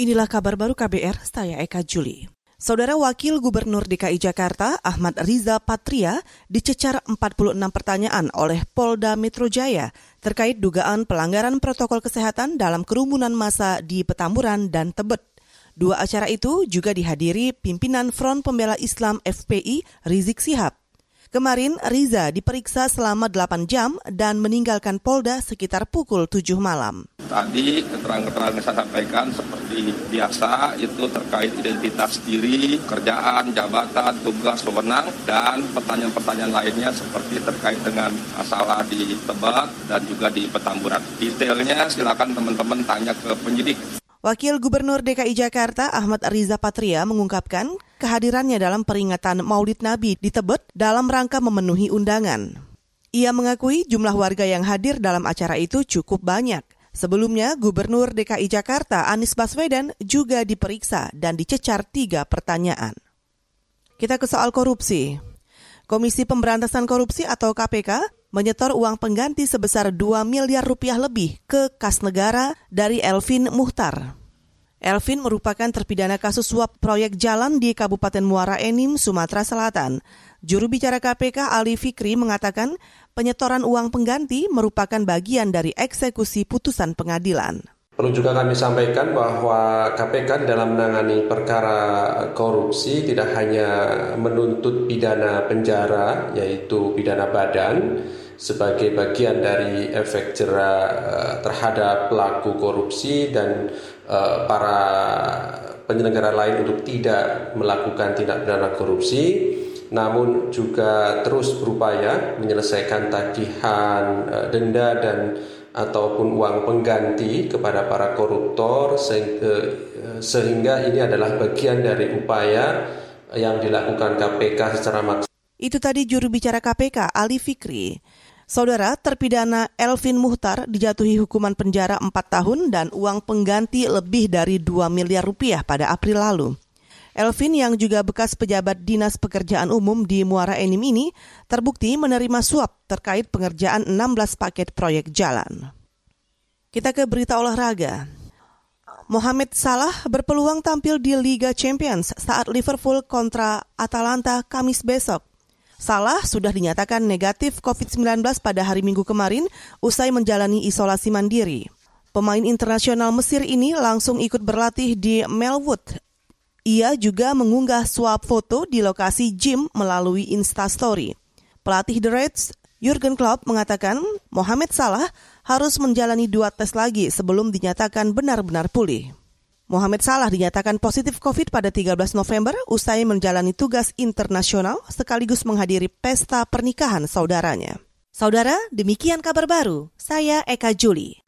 Inilah kabar baru KBR, saya Eka Juli. Saudara Wakil Gubernur DKI Jakarta Ahmad Riza Patria dicecar 46 pertanyaan oleh Polda Metro Jaya terkait dugaan pelanggaran protokol kesehatan dalam kerumunan massa di Petamburan dan Tebet. Dua acara itu juga dihadiri pimpinan Front Pembela Islam FPI Rizik Sihab. Kemarin Riza diperiksa selama 8 jam dan meninggalkan Polda sekitar pukul 7 malam. Tadi keterangan-keterangan yang saya sampaikan seperti biasa itu terkait identitas diri, kerjaan, jabatan, tugas, wewenang, dan pertanyaan-pertanyaan lainnya seperti terkait dengan masalah di Tebet dan juga di Petamburan. Detailnya silakan teman-teman tanya ke penyidik. Wakil Gubernur DKI Jakarta Ahmad Riza Patria mengungkapkan kehadirannya dalam peringatan Maulid Nabi di Tebet dalam rangka memenuhi undangan. Ia mengakui jumlah warga yang hadir dalam acara itu cukup banyak. Sebelumnya, Gubernur DKI Jakarta Anies Baswedan juga diperiksa dan dicecar tiga pertanyaan. Kita ke soal korupsi. Komisi Pemberantasan Korupsi atau KPK menyetor uang pengganti sebesar 2 miliar rupiah lebih ke kas negara dari Elvin Muhtar. Elvin merupakan terpidana kasus suap proyek jalan di Kabupaten Muara Enim, Sumatera Selatan. Juru bicara KPK Ali Fikri mengatakan penyetoran uang pengganti merupakan bagian dari eksekusi putusan pengadilan. Perlu juga kami sampaikan bahwa KPK dalam menangani perkara korupsi tidak hanya menuntut pidana penjara, yaitu pidana badan, sebagai bagian dari efek jera eh, terhadap pelaku korupsi dan uh, para penyelenggara lain untuk tidak melakukan tindak pidana korupsi namun juga terus berupaya menyelesaikan tagihan uh, denda dan ataupun uang pengganti kepada para koruptor sehingga ini adalah bagian dari upaya yang dilakukan KPK secara maksimal. Itu tadi juru bicara KPK Ali Fikri. Saudara terpidana Elvin Muhtar dijatuhi hukuman penjara 4 tahun dan uang pengganti lebih dari 2 miliar rupiah pada April lalu. Elvin yang juga bekas pejabat Dinas Pekerjaan Umum di Muara Enim ini terbukti menerima suap terkait pengerjaan 16 paket proyek jalan. Kita ke berita olahraga. Mohamed Salah berpeluang tampil di Liga Champions saat Liverpool kontra Atalanta Kamis besok. Salah sudah dinyatakan negatif COVID-19 pada hari Minggu kemarin usai menjalani isolasi mandiri. Pemain internasional Mesir ini langsung ikut berlatih di Melwood. Ia juga mengunggah swap foto di lokasi gym melalui Instastory. Pelatih The Reds, Jurgen Klopp mengatakan Mohamed Salah harus menjalani dua tes lagi sebelum dinyatakan benar-benar pulih. Muhammad Salah dinyatakan positif COVID pada 13 November usai menjalani tugas internasional sekaligus menghadiri pesta pernikahan saudaranya. Saudara, demikian kabar baru. Saya Eka Juli.